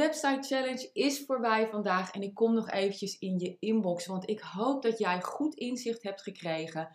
website challenge is voorbij vandaag en ik kom nog eventjes in je inbox, want ik hoop dat jij goed inzicht hebt gekregen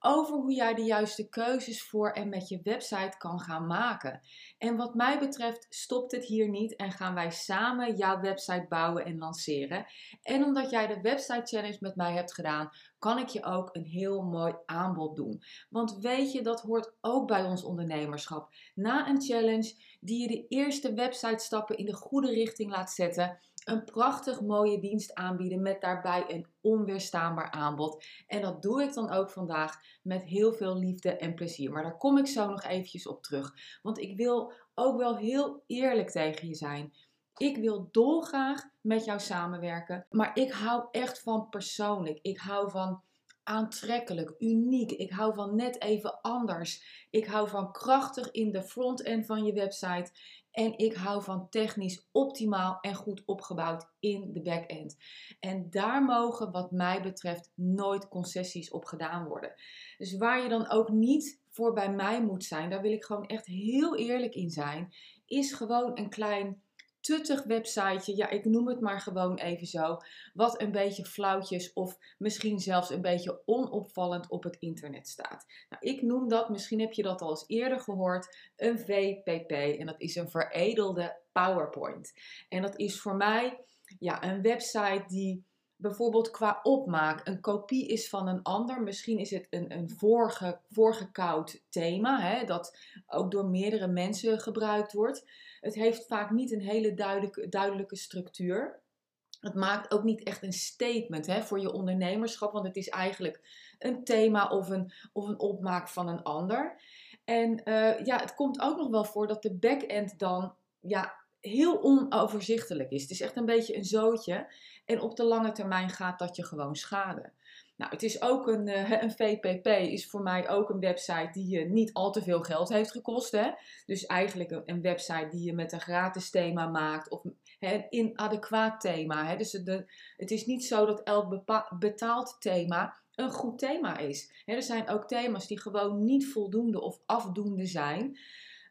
over hoe jij de juiste keuzes voor en met je website kan gaan maken. En wat mij betreft stopt het hier niet en gaan wij samen jouw website bouwen en lanceren. En omdat jij de website challenge met mij hebt gedaan, kan ik je ook een heel mooi aanbod doen. Want weet je, dat hoort ook bij ons ondernemerschap. Na een challenge die je de eerste website stappen in de goede richting laat zetten een prachtig mooie dienst aanbieden met daarbij een onweerstaanbaar aanbod. En dat doe ik dan ook vandaag met heel veel liefde en plezier. Maar daar kom ik zo nog eventjes op terug. Want ik wil ook wel heel eerlijk tegen je zijn. Ik wil dolgraag met jou samenwerken, maar ik hou echt van persoonlijk. Ik hou van aantrekkelijk, uniek. Ik hou van net even anders. Ik hou van krachtig in de front-end van je website. En ik hou van technisch optimaal en goed opgebouwd in de back-end. En daar mogen, wat mij betreft, nooit concessies op gedaan worden. Dus waar je dan ook niet voor bij mij moet zijn, daar wil ik gewoon echt heel eerlijk in zijn, is gewoon een klein tuttig websiteje. Ja, ik noem het maar gewoon even zo. Wat een beetje flauwtjes of misschien zelfs een beetje onopvallend op het internet staat. Nou, ik noem dat, misschien heb je dat al eens eerder gehoord, een VPP. En dat is een veredelde PowerPoint. En dat is voor mij ja, een website die bijvoorbeeld qua opmaak een kopie is van een ander. Misschien is het een, een vorige, voorgekoud thema, hè, dat ook door meerdere mensen gebruikt wordt. Het heeft vaak niet een hele duidelijke, duidelijke structuur. Het maakt ook niet echt een statement hè, voor je ondernemerschap, want het is eigenlijk een thema of een, of een opmaak van een ander. En uh, ja, het komt ook nog wel voor dat de back-end dan ja, heel onoverzichtelijk is. Het is echt een beetje een zootje. En op de lange termijn gaat dat je gewoon schade. Nou, het is ook een, uh, een VPP, is voor mij ook een website die je niet al te veel geld heeft gekost. Hè? Dus eigenlijk een, website die je met een gratis thema maakt of een inadequaat thema. Hè? Dus het is niet zo dat elk betaald thema een goed thema is. Er zijn ook thema's die gewoon niet voldoende of afdoende zijn.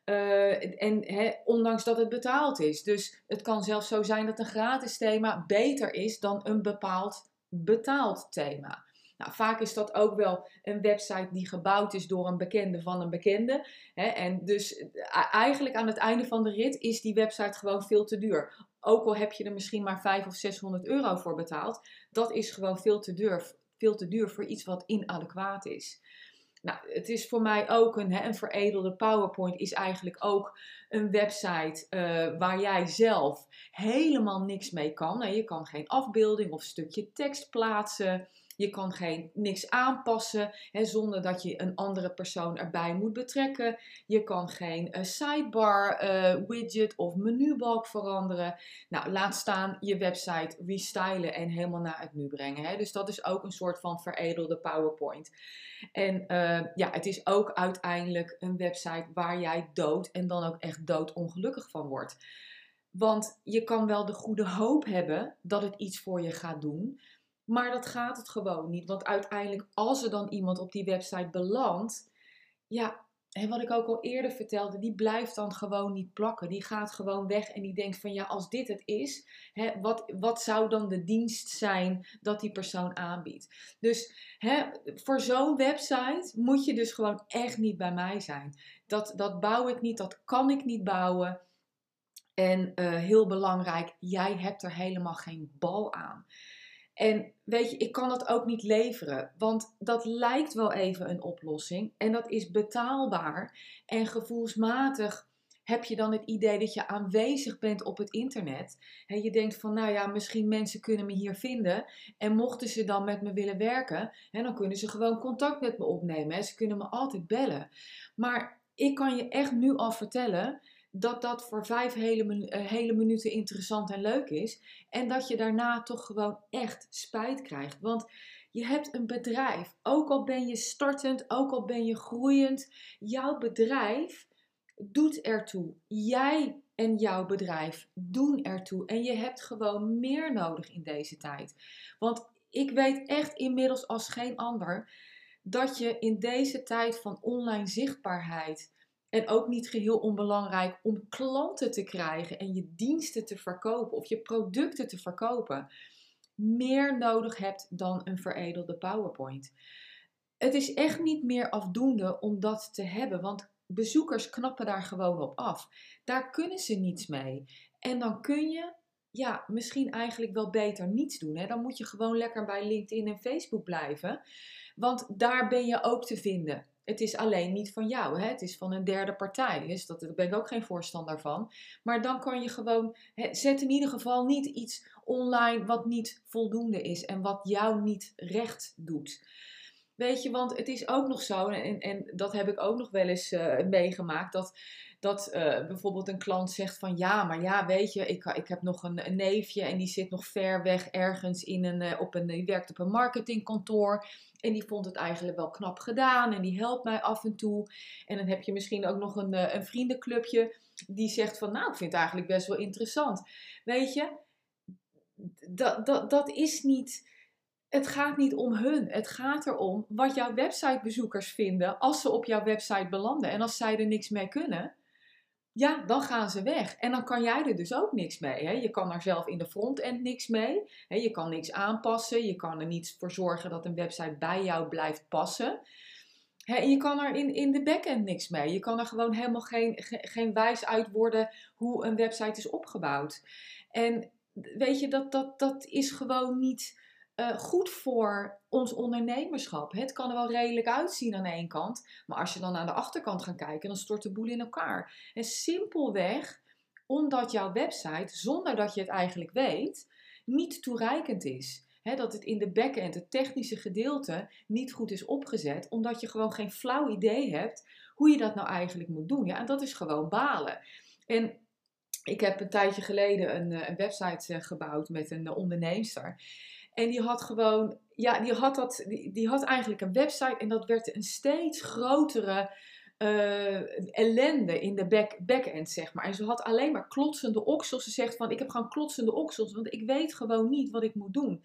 Uh, en ondanks dat het betaald is. Dus het kan zelfs zo zijn dat een gratis thema beter is dan een bepaald betaald thema. Nou, vaak is dat ook wel een website die gebouwd is door een bekende van een bekende. En dus eh, eigenlijk aan het einde van de rit is die website gewoon veel te duur. Ook al heb je er misschien maar 500 of 600 euro voor betaald, dat is gewoon veel te duur, veel te duur voor iets wat inadequaat is. Nou, het is voor mij ook een, hè, een veredelde PowerPoint, is eigenlijk ook een website uh, waar jij zelf helemaal niks mee kan. je kan geen afbeelding of stukje tekst plaatsen. Je kan geen, niks aanpassen hè, zonder dat je een andere persoon erbij moet betrekken. Je kan geen uh, sidebar uh, widget of menubalk veranderen. Nou, laat staan je website restylen en helemaal naar het nu brengen. Hè. Dus dat is ook een soort van veredelde PowerPoint. En uh, ja, het is ook uiteindelijk een website waar jij dood en dan ook echt doodongelukkig van wordt. Want je kan wel de goede hoop hebben dat het iets voor je gaat doen. Maar dat gaat het gewoon niet. Want uiteindelijk, als er dan iemand op die website belandt, ja, en wat ik ook al eerder vertelde, die blijft dan gewoon niet plakken. Die gaat gewoon weg en die denkt van ja, als dit het is, hè, wat, wat zou dan de dienst zijn dat die persoon aanbiedt? Dus hè, voor zo'n website moet je dus gewoon echt niet bij mij zijn. Dat, dat bouw ik niet, dat kan ik niet bouwen. En uh, heel belangrijk, jij hebt er helemaal geen bal aan. En weet je, ik kan dat ook niet leveren, want dat lijkt wel even een oplossing en dat is betaalbaar. En gevoelsmatig heb je dan het idee dat je aanwezig bent op het internet. En je denkt van, nou ja, misschien mensen kunnen me hier vinden. En mochten ze dan met me willen werken, hè, dan kunnen ze gewoon contact met me opnemen. Hè. Ze kunnen me altijd bellen. Maar ik kan je echt nu al vertellen dat dat voor vijf hele, uh, hele minuten interessant en leuk is. En dat je daarna toch gewoon echt spijt krijgt. Want je hebt een bedrijf. Ook al ben je startend, ook al ben je groeiend. Jouw bedrijf doet ertoe. Jij en jouw bedrijf doen ertoe. En je hebt gewoon meer nodig in deze tijd. Want ik weet echt inmiddels als geen ander dat je in deze tijd van online zichtbaarheid En ook niet geheel onbelangrijk om klanten te krijgen en je diensten te verkopen of je producten te verkopen. Meer nodig hebt dan een veredelde PowerPoint. Het is echt niet meer afdoende om dat te hebben, want bezoekers knappen daar gewoon op af. Daar kunnen ze niets mee. En dan kun je ja, misschien eigenlijk wel beter niets doen. Hè? Dan moet je gewoon lekker bij LinkedIn en Facebook blijven. Want daar ben je ook te vinden. Het is alleen niet van jou, hè? het is van een derde partij. Dus dat, daar ben ik ook geen voorstander van. Maar dan kan je gewoon, hè, zet in ieder geval niet iets online wat niet voldoende is en wat jou niet recht doet. Weet je, want het is ook nog zo, en, en dat heb ik ook nog wel eens uh, meegemaakt, dat dat uh, bijvoorbeeld een klant zegt van ja, maar ja, weet je, ik, ik heb nog een, een neefje en die zit nog ver weg ergens in een, uh, op een, die werkt op een marketingkantoor. En die vond het eigenlijk wel knap gedaan en die helpt mij af en toe. En dan heb je misschien ook nog een, uh, een vriendenclubje die zegt van nou, ik vind het eigenlijk best wel interessant. Weet je, dat, dat, dat is niet het gaat niet om hun. Het gaat erom wat jouw websitebezoekers vinden als ze op jouw website belanden. En als zij er niks mee kunnen, ja, dan gaan ze weg. En dan kan jij er dus ook niks mee. Hè? Je kan er zelf in de frontend niks mee. Hè? Je kan niks aanpassen. Je kan er niet voor zorgen dat een website bij jou blijft passen. Hè? En je kan er in, in de backend niks mee. Je kan er gewoon helemaal geen, geen wijs uit worden hoe een website is opgebouwd. En weet je, dat, dat, dat is gewoon niet uh, goed voor ons ondernemerschap. Het kan er wel redelijk uitzien aan één kant, maar als je dan aan de achterkant gaat kijken, dan stort de boel in elkaar. En simpelweg omdat jouw website, zonder dat je het eigenlijk weet, niet toereikend is. dat het in de backend, het technische gedeelte, niet goed is opgezet, omdat je gewoon geen flauw idee hebt hoe je dat nou eigenlijk moet doen. Ja, en dat is gewoon balen. En ik heb een tijdje geleden een, eh, een website eh, gebouwd met een onderneemster. En die had gewoon, ja, die had, dat, die, die had eigenlijk een website en dat werd een steeds grotere uh, ellende in de back, back-end, zeg maar. En ze had alleen maar klotsende oksels. Ze zegt van, ik heb gewoon klotsende oksels, want ik weet gewoon niet wat ik moet doen.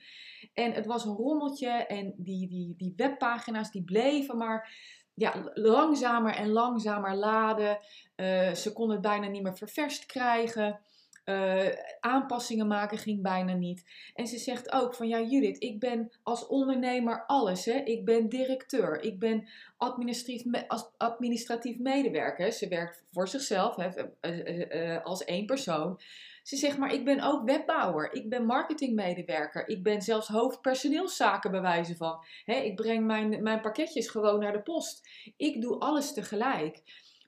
En het was een rommeltje en die, die, die webpagina's die bleven maar ja, langzamer en langzamer laden. Uh, ze kon het bijna niet meer ververst krijgen. Uh, aanpassingen maken ging bijna niet. En ze zegt ook van ja Judith, ik ben als ondernemer alles. Hè? Ik ben directeur, ik ben administratief, administratief medewerker. Ze werkt voor zichzelf hè, uh, uh, als één persoon. Ze zegt maar ik ben ook webbouwer, ik ben marketingmedewerker, ik ben zelfs hoofdpersoneelszaken bij wijze van. Ik breng mijn, mijn pakketjes gewoon naar de post. Ik doe alles tegelijk.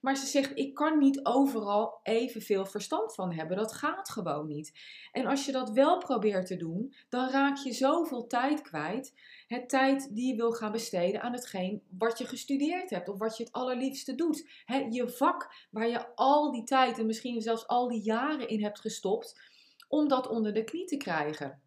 Maar ze zegt, ik kan niet overal evenveel verstand van hebben. Dat gaat gewoon niet. En als je dat wel probeert te doen, dan raak je zoveel tijd kwijt. Het tijd die je wil gaan besteden aan hetgeen wat je gestudeerd hebt of wat je het allerliefste doet. je vak waar je al die tijd en misschien zelfs al die jaren in hebt gestopt om dat onder de knie te krijgen.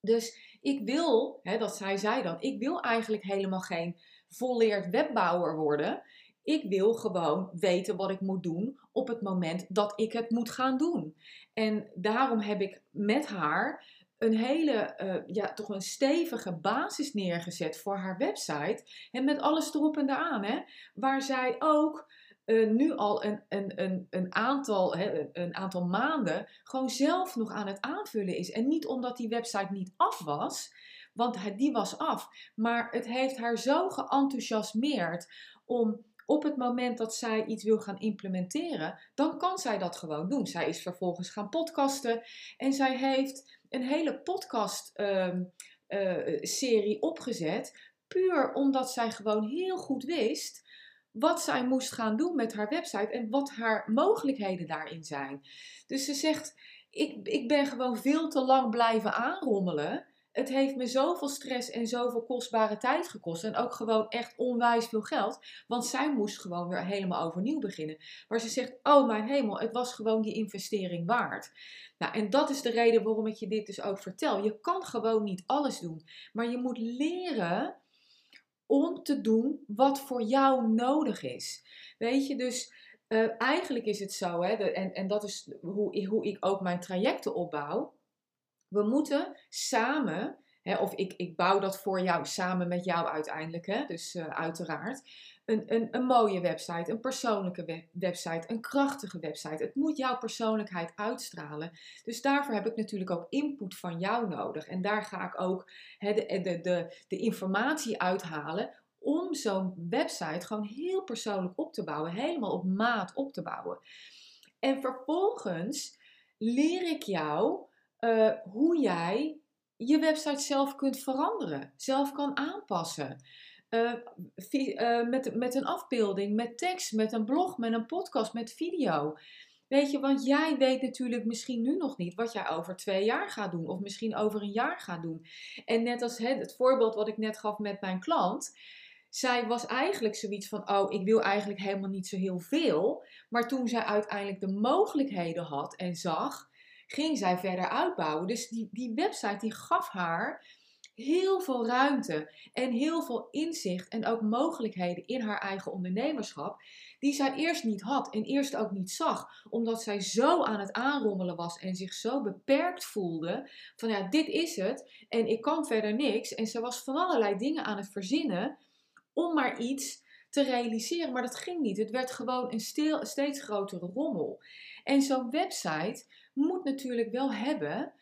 Dus ik wil, dat zei zij dan, ik wil eigenlijk helemaal geen volleerd webbouwer worden. Ik wil gewoon weten wat ik moet doen op het moment dat ik het moet gaan doen. En daarom heb ik met haar een hele, uh, ja, toch een stevige basis neergezet voor haar website. En met alles erop en eraan, hè. Waar zij ook uh, nu al een, een, een, een, aantal, hè, een aantal maanden gewoon zelf nog aan het aanvullen is. En niet omdat die website niet af was, want die was af. Maar het heeft haar zo geenthousiasmeerd om op het moment dat zij iets wil gaan implementeren, dan kan zij dat gewoon doen. Zij is vervolgens gaan podcasten en zij heeft een hele podcast-serie ehm, uh, opgezet, puur omdat zij gewoon heel goed wist wat zij moest gaan doen met haar website en wat haar mogelijkheden daarin zijn. Dus ze zegt: ik, ik ben gewoon veel te lang blijven aanrommelen het heeft me zoveel stress en zoveel kostbare tijd gekost. En ook gewoon echt onwijs veel geld. Want zij moest gewoon weer helemaal overnieuw beginnen. Maar ze zegt: Oh mijn hemel, het was gewoon die investering waard. Nou, en dat is de reden waarom ik je dit dus ook vertel. Je kan gewoon niet alles doen. Maar je moet leren om te doen wat voor jou nodig is. Weet je, dus. Uh, eigenlijk is het zo, hè, en, en dat is hoe, hoe ik ook mijn trajecten opbouw we moeten samen, hè, of ik, ik bouw dat voor jou samen met jou uiteindelijk, hè, dus uh, uiteraard. een, een, een mooie website, een persoonlijke website, een krachtige website. Het moet jouw persoonlijkheid uitstralen. Dus daarvoor heb ik natuurlijk ook input van jou nodig. En daar ga ik ook de, de, de, de informatie uithalen om zo'n website gewoon heel persoonlijk op te bouwen, helemaal op maat op te bouwen. En vervolgens leer ik jou uh, hoe jij je website zelf kunt veranderen, zelf kan aanpassen. Uh, uh, met, met een afbeelding, met tekst, met een blog, met een podcast, met video. Weet je, want jij weet natuurlijk misschien nu nog niet wat jij over twee jaar gaat doen, of misschien over een jaar gaat doen. En net als het voorbeeld wat ik net gaf met mijn klant zij was eigenlijk zoiets van: Oh, ik wil eigenlijk helemaal niet zo heel veel. Maar toen zij uiteindelijk de mogelijkheden had en zag, ging zij verder uitbouwen. Dus die, die website die gaf haar heel veel ruimte en heel veel inzicht en ook mogelijkheden in haar eigen ondernemerschap, die zij eerst niet had en eerst ook niet zag, omdat zij zo aan het aanrommelen was en zich zo beperkt voelde van ja, dit is het en ik kan verder niks. En ze was van allerlei dingen aan het verzinnen om maar iets te realiseren. Maar dat ging niet. Het werd gewoon een steeds grotere rommel. En zo'n website moet natuurlijk wel hebben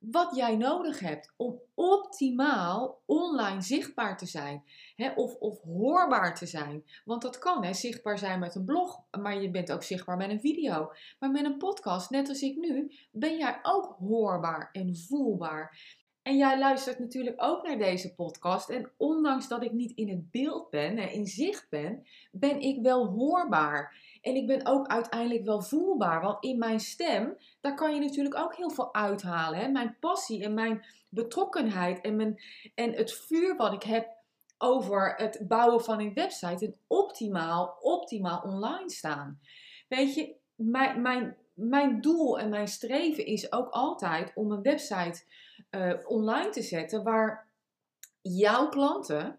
wat jij nodig hebt om optimaal online zichtbaar te zijn. Hè, of, of hoorbaar te zijn. Want dat kan, hè, zichtbaar zijn met een blog, maar je bent ook zichtbaar met een video. Maar met een podcast, net als ik nu, ben jij ook hoorbaar en voelbaar. En jij luistert natuurlijk ook naar deze podcast. En ondanks dat ik niet in het beeld ben en in zicht ben, ben ik wel hoorbaar. En ik ben ook uiteindelijk wel voelbaar. Want in mijn stem, daar kan je natuurlijk ook heel veel uithalen. Hè? Mijn passie en mijn betrokkenheid en, mijn, en het vuur wat ik heb over het bouwen van een website. En optimaal, optimaal online staan. Weet je, mijn, mijn, mijn doel en mijn streven is ook altijd om een website uh, online te zetten waar jouw klanten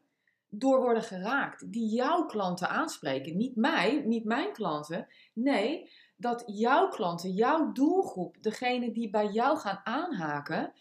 door worden geraakt. Die jouw klanten aanspreken. Niet mij, niet mijn klanten. Nee, dat jouw klanten, jouw doelgroep, degene die bij jou gaan aanhaken,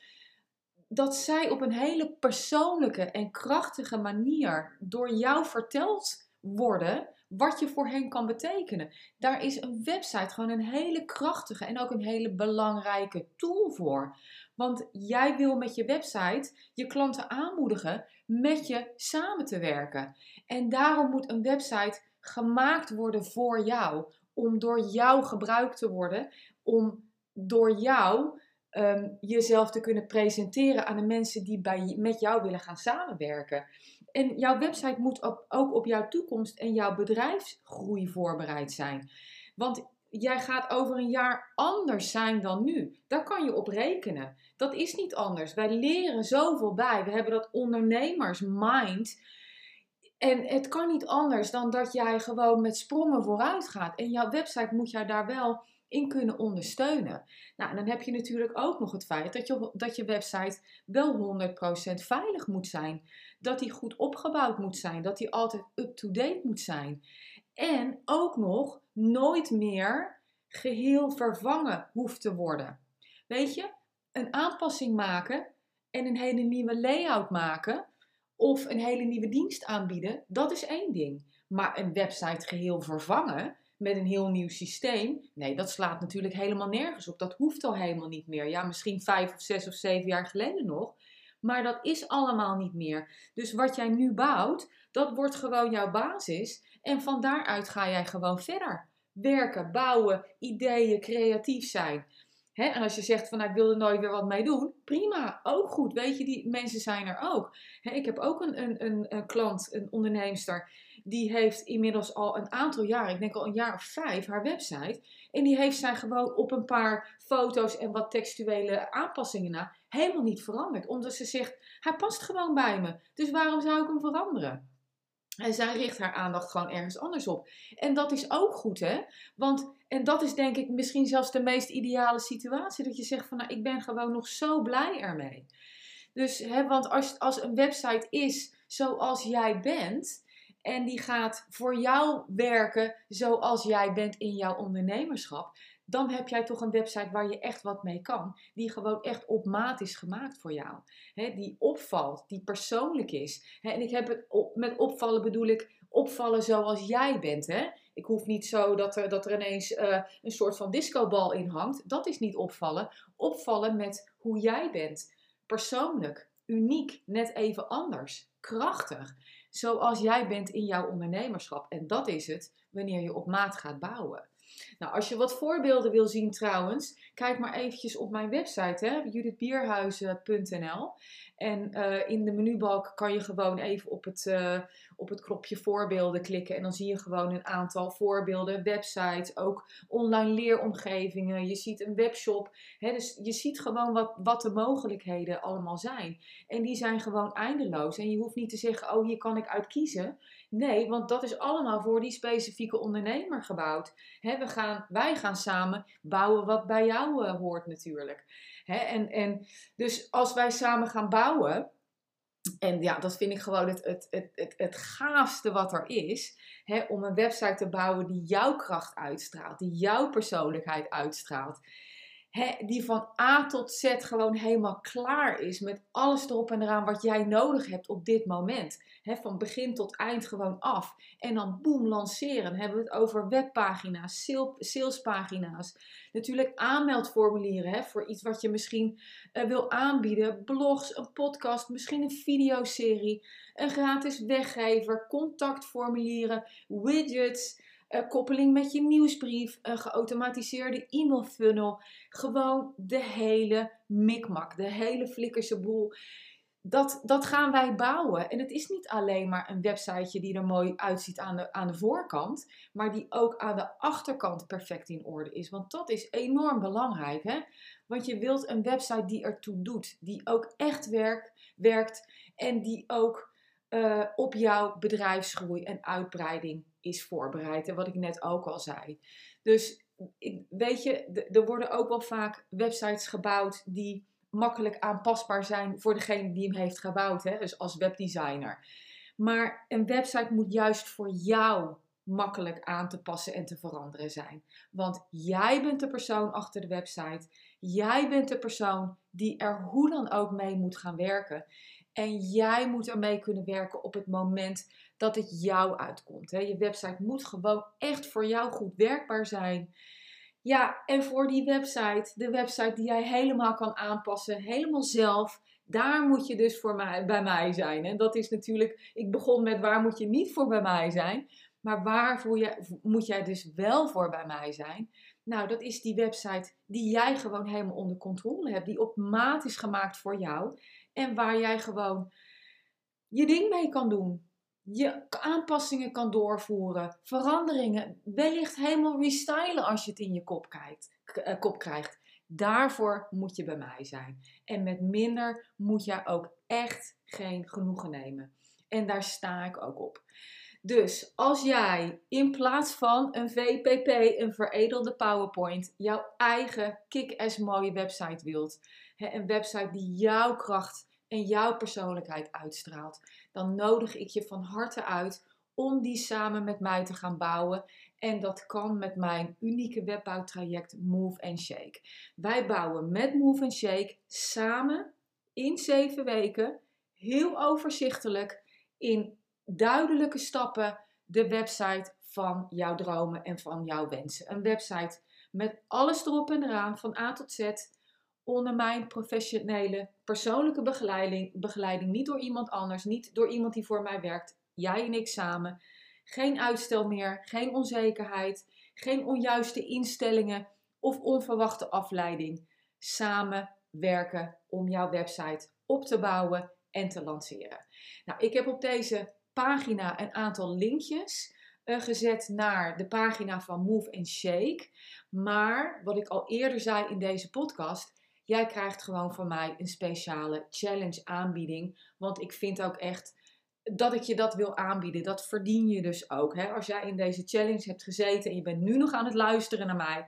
dat zij op een hele persoonlijke en krachtige manier door jou verteld worden wat je voor hen kan betekenen. Daar is een website gewoon een hele krachtige en ook een hele belangrijke tool voor. Want jij wil met je website je klanten aanmoedigen met je samen te werken. En daarom moet een website gemaakt worden voor jou. Om door jou gebruikt te worden. Om door jou ehm, jezelf te kunnen presenteren aan de mensen die bij, met jou willen gaan samenwerken. En jouw website moet op, ook op jouw toekomst en jouw bedrijfsgroei voorbereid zijn. Want jij gaat over een jaar anders zijn dan nu. Daar kan je op rekenen. Dat is niet anders. Wij leren zoveel bij. We hebben dat ondernemersmind. En het kan niet anders dan dat jij gewoon met sprongen vooruit gaat. En jouw website moet jou daar wel in kunnen ondersteunen. Nou, dan heb je natuurlijk ook nog het feit dat je, dat je website wel 100% veilig moet zijn. Dat die goed opgebouwd moet zijn. Dat die altijd up-to-date moet zijn. En ook nog nooit meer geheel vervangen hoeft te worden. Weet je, een aanpassing maken en een hele nieuwe layout maken of een hele nieuwe dienst aanbieden, dat is één ding. Maar een website geheel vervangen met een heel nieuw systeem, nee, dat slaat natuurlijk helemaal nergens op. Dat hoeft al helemaal niet meer. Ja, misschien vijf of zes of zeven jaar geleden nog. Maar dat is allemaal niet meer. Dus wat jij nu bouwt, dat wordt gewoon jouw basis. En van daaruit ga jij gewoon verder. Werken, bouwen, ideeën, creatief zijn. en als je zegt van nou, ik wil er nooit weer wat mee doen, prima, ook goed. Weet je, die mensen zijn er ook. ik heb ook een, een, een, een klant, een onderneemster, die heeft inmiddels al een aantal jaar, ik denk al een jaar of vijf, haar website. En die heeft zij gewoon op een paar foto's en wat textuele aanpassingen na helemaal niet veranderd. Omdat ze zegt, hij past gewoon bij me. Dus waarom zou ik hem veranderen? En zij richt haar aandacht gewoon ergens anders op. En dat is ook goed, hè? Want, en dat is denk ik misschien zelfs de meest ideale situatie. Dat je zegt van, nou, ik ben gewoon nog zo blij ermee. Dus, hè, want als, als een website is zoals jij bent, en die gaat voor jou werken zoals jij bent in jouw ondernemerschap, dan heb jij toch een website waar je echt wat mee kan. Die gewoon echt op maat is gemaakt voor jou. die opvalt, die persoonlijk is. en ik heb het met opvallen bedoel ik opvallen zoals jij bent. Ik hoef niet zo dat er, dat er ineens uh, een soort van discobal in hangt. Dat is niet opvallen. Opvallen met hoe jij bent. Persoonlijk, uniek, net even anders, krachtig. Zoals jij bent in jouw ondernemerschap. En dat is het wanneer je op maat gaat bouwen. Nou, als je wat voorbeelden wil zien trouwens, kijk maar eventjes op mijn website, judithbierhuizen.nl. En uh, in de menubalk kan je gewoon even op het, uh, op het knopje voorbeelden klikken. En dan zie je gewoon een aantal voorbeelden, websites, ook online leeromgevingen. Je ziet een webshop. Hè, dus je ziet gewoon wat, wat de mogelijkheden allemaal zijn. En die zijn gewoon eindeloos. En je hoeft niet te zeggen, oh hier kan ik uit kiezen. Nee, want dat is allemaal voor die specifieke ondernemer gebouwd. We gaan, wij gaan samen bouwen wat bij jou uh, hoort natuurlijk. En, en dus als wij samen gaan bouwen, en ja, dat vind ik gewoon het, het, het, het, het gaafste wat er is. Om een website te bouwen die jouw kracht uitstraalt, die jouw persoonlijkheid uitstraalt die van A tot Z gewoon helemaal klaar is met alles erop en eraan wat jij nodig hebt op dit moment. van begin tot eind gewoon af. En dan boem, lanceren. Hebben we het over webpagina's, salespagina's. Natuurlijk aanmeldformulieren voor iets wat je misschien uh, wil aanbieden. Blogs, een podcast, misschien een videoserie. Een gratis weggever, contactformulieren, widgets uh, koppeling met je nieuwsbrief, een geautomatiseerde e-mail funnel. Gewoon de hele mikmak, de hele flikkerse boel. Dat, dat gaan wij bouwen. En het is niet alleen maar een websiteje die er mooi uitziet aan de, aan de voorkant, maar die ook aan de achterkant perfect in orde is. Want dat is enorm belangrijk. Hè? Want je wilt een website die ertoe doet, die ook echt werkt, werkt en die ook uh, op jouw bedrijfsgroei en uitbreiding is voorbereid. En wat ik net ook al zei. Dus weet je, er worden ook wel vaak websites gebouwd die makkelijk aanpasbaar zijn voor degene die hem heeft gebouwd. Hè? Dus als webdesigner. Maar een website moet juist voor jou makkelijk aan te passen en te veranderen zijn. Want jij bent de persoon achter de website. Jij bent de persoon die er hoe dan ook mee moet gaan werken. En jij moet ermee kunnen werken op het moment dat het jou uitkomt. Je website moet gewoon echt voor jou goed werkbaar zijn. Ja, en voor die website, de website die jij helemaal kan aanpassen, helemaal zelf, daar moet je dus voor mij, bij mij zijn. En dat is natuurlijk, ik begon met waar moet je niet voor bij mij zijn, maar waar je, moet jij dus wel voor bij mij zijn? Nou, dat is die website die jij gewoon helemaal onder controle hebt, die op maat is gemaakt voor jou en waar jij gewoon je ding mee kan doen. Je aanpassingen kan doorvoeren, veranderingen, wellicht helemaal restylen als je het in je kop, uh, kop krijgt. Daarvoor moet je bij mij zijn. En met minder moet jij ook echt geen genoegen nemen. En daar sta ik ook op. Dus als jij in plaats van een VPP, een veredelde PowerPoint, jouw eigen kick-ass mooie website wilt, een website die jouw kracht en jouw persoonlijkheid uitstraalt, dan nodig ik je van harte uit om die samen met mij te gaan bouwen. En dat kan met mijn unieke webbouwtraject Move and Shake. Wij bouwen met Move and Shake samen in zeven weken, heel overzichtelijk, in duidelijke stappen, de website van jouw dromen en van jouw wensen. Een website met alles erop en eraan, van A tot Z onder mijn professionele persoonlijke begeleiding, begeleiding. Niet door iemand anders, niet door iemand die voor mij werkt. Jij en ik samen. Geen uitstel meer, geen onzekerheid, geen onjuiste instellingen of onverwachte afleiding. Samen werken om jouw website op te bouwen en te lanceren. Nou, ik heb op deze pagina een aantal linkjes uh, gezet naar de pagina van Move and Shake. Maar wat ik al eerder zei in deze podcast, Jij krijgt gewoon van mij een speciale challenge aanbieding. Want ik vind ook echt dat ik je dat wil aanbieden. Dat verdien je dus ook. Hè? Als jij in deze challenge hebt gezeten en je bent nu nog aan het luisteren naar mij.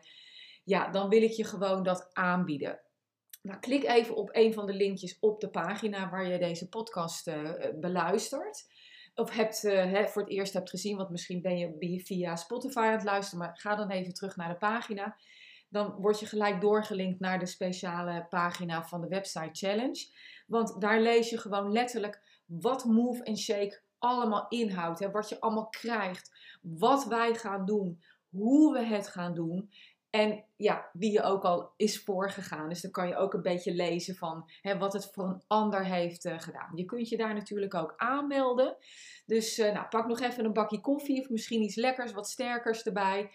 Ja, dan wil ik je gewoon dat aanbieden. Nou, klik even op een van de linkjes op de pagina waar je deze podcast uh, beluistert. Of hebt, uh, voor het eerst hebt gezien, want misschien ben je via Spotify aan het luisteren. Maar ga dan even terug naar de pagina dan word je gelijk doorgelinkt naar de speciale pagina van de website challenge. Want daar lees je gewoon letterlijk wat Move en Shake allemaal inhoudt, hè, wat je allemaal krijgt, wat wij gaan doen, hoe we het gaan doen. En ja, wie je ook al is voorgegaan. Dus dan kan je ook een beetje lezen van hè, wat het voor een ander heeft uh, gedaan. Je kunt je daar natuurlijk ook aanmelden. Dus uh, nou, pak nog even een bakje koffie of misschien iets lekkers, wat sterkers erbij.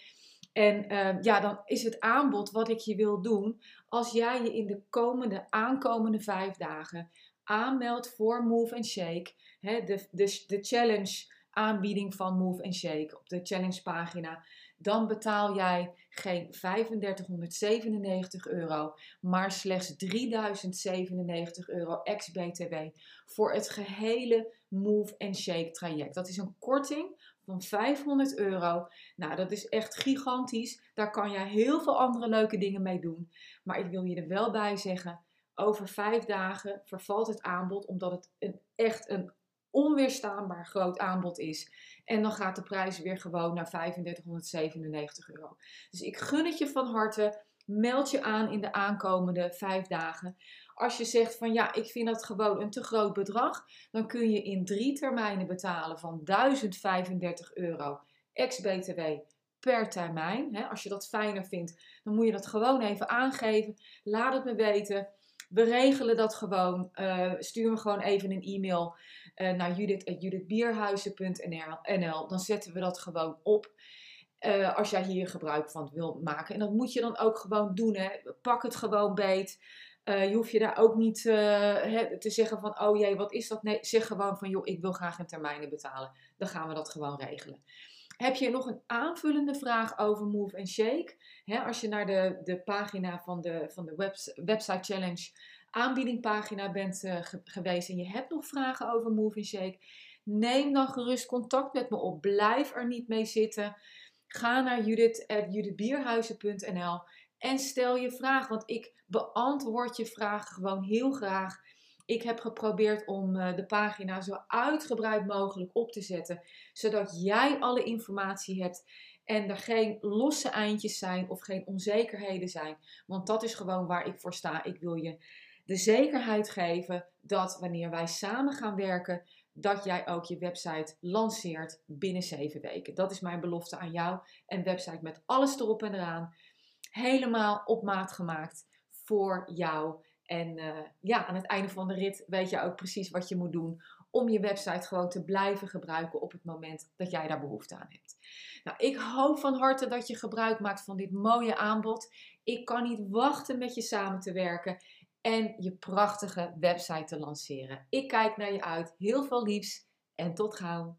En uh, ja, dan is het aanbod wat ik je wil doen. Als jij je in de komende, aankomende vijf dagen aanmeldt voor Move and Shake. Hè, de, de, de challenge aanbieding van Move and Shake op de challenge pagina dan betaal jij geen 3597 euro, maar slechts 3097 euro ex-BTW voor het gehele Move and Shake traject. Dat is een korting van 500 euro. Nou, dat is echt gigantisch. Daar kan je heel veel andere leuke dingen mee doen. Maar ik wil je er wel bij zeggen, over vijf dagen vervalt het aanbod omdat het een, echt een onweerstaanbaar groot aanbod is. En dan gaat de prijs weer gewoon naar 3597 euro. Dus ik gun het je van harte. Meld je aan in de aankomende vijf dagen. Als je zegt van ja, ik vind dat gewoon een te groot bedrag, dan kun je in drie termijnen betalen van 1035 euro ex-BTW per termijn. als je dat fijner vindt, dan moet je dat gewoon even aangeven. Laat het me weten. We regelen dat gewoon. Uh, stuur me gewoon even een e-mail uh, naar judith.judithbierhuizen.nl. Dan zetten we dat gewoon op. Uh, als jij hier gebruik van wil maken. En dat moet je dan ook gewoon doen. Hè. Pak het gewoon beet. Uh, je hoeft je daar ook niet he, te zeggen van, oh jee, wat is dat? Nee, zeg gewoon van, joh, ik wil graag een termijnen betalen. Dan gaan we dat gewoon regelen. Heb je nog een aanvullende vraag over Move and Shake? He, als je naar de, de pagina van de, van de website challenge aanbiedingpagina bent uh, geweest en je hebt nog vragen over Move Shake, neem dan gerust contact met me op. Blijf er niet mee zitten. Ga naar judith.judithbierhuizen.nl en stel je vraag, want ik beantwoord je vragen gewoon heel graag. Ik heb geprobeerd om uh, de pagina zo uitgebreid mogelijk op te zetten, zodat jij alle informatie hebt en er geen losse eindjes zijn of geen onzekerheden zijn. Want dat is gewoon waar ik voor sta. Ik wil je de zekerheid geven dat wanneer wij samen gaan werken, dat jij ook je website lanceert binnen zeven weken. Dat is mijn belofte aan jou. Een website met alles erop en eraan. Helemaal op maat gemaakt voor jou. En uh, ja, aan het einde van de rit weet je ook precies wat je moet doen om je website gewoon te blijven gebruiken op het moment dat jij daar behoefte aan hebt. Nou, ik hoop van harte dat je gebruik maakt van dit mooie aanbod. Ik kan niet wachten met je samen te werken en je prachtige website te lanceren. Ik kijk naar je uit. Heel veel liefs en tot gauw.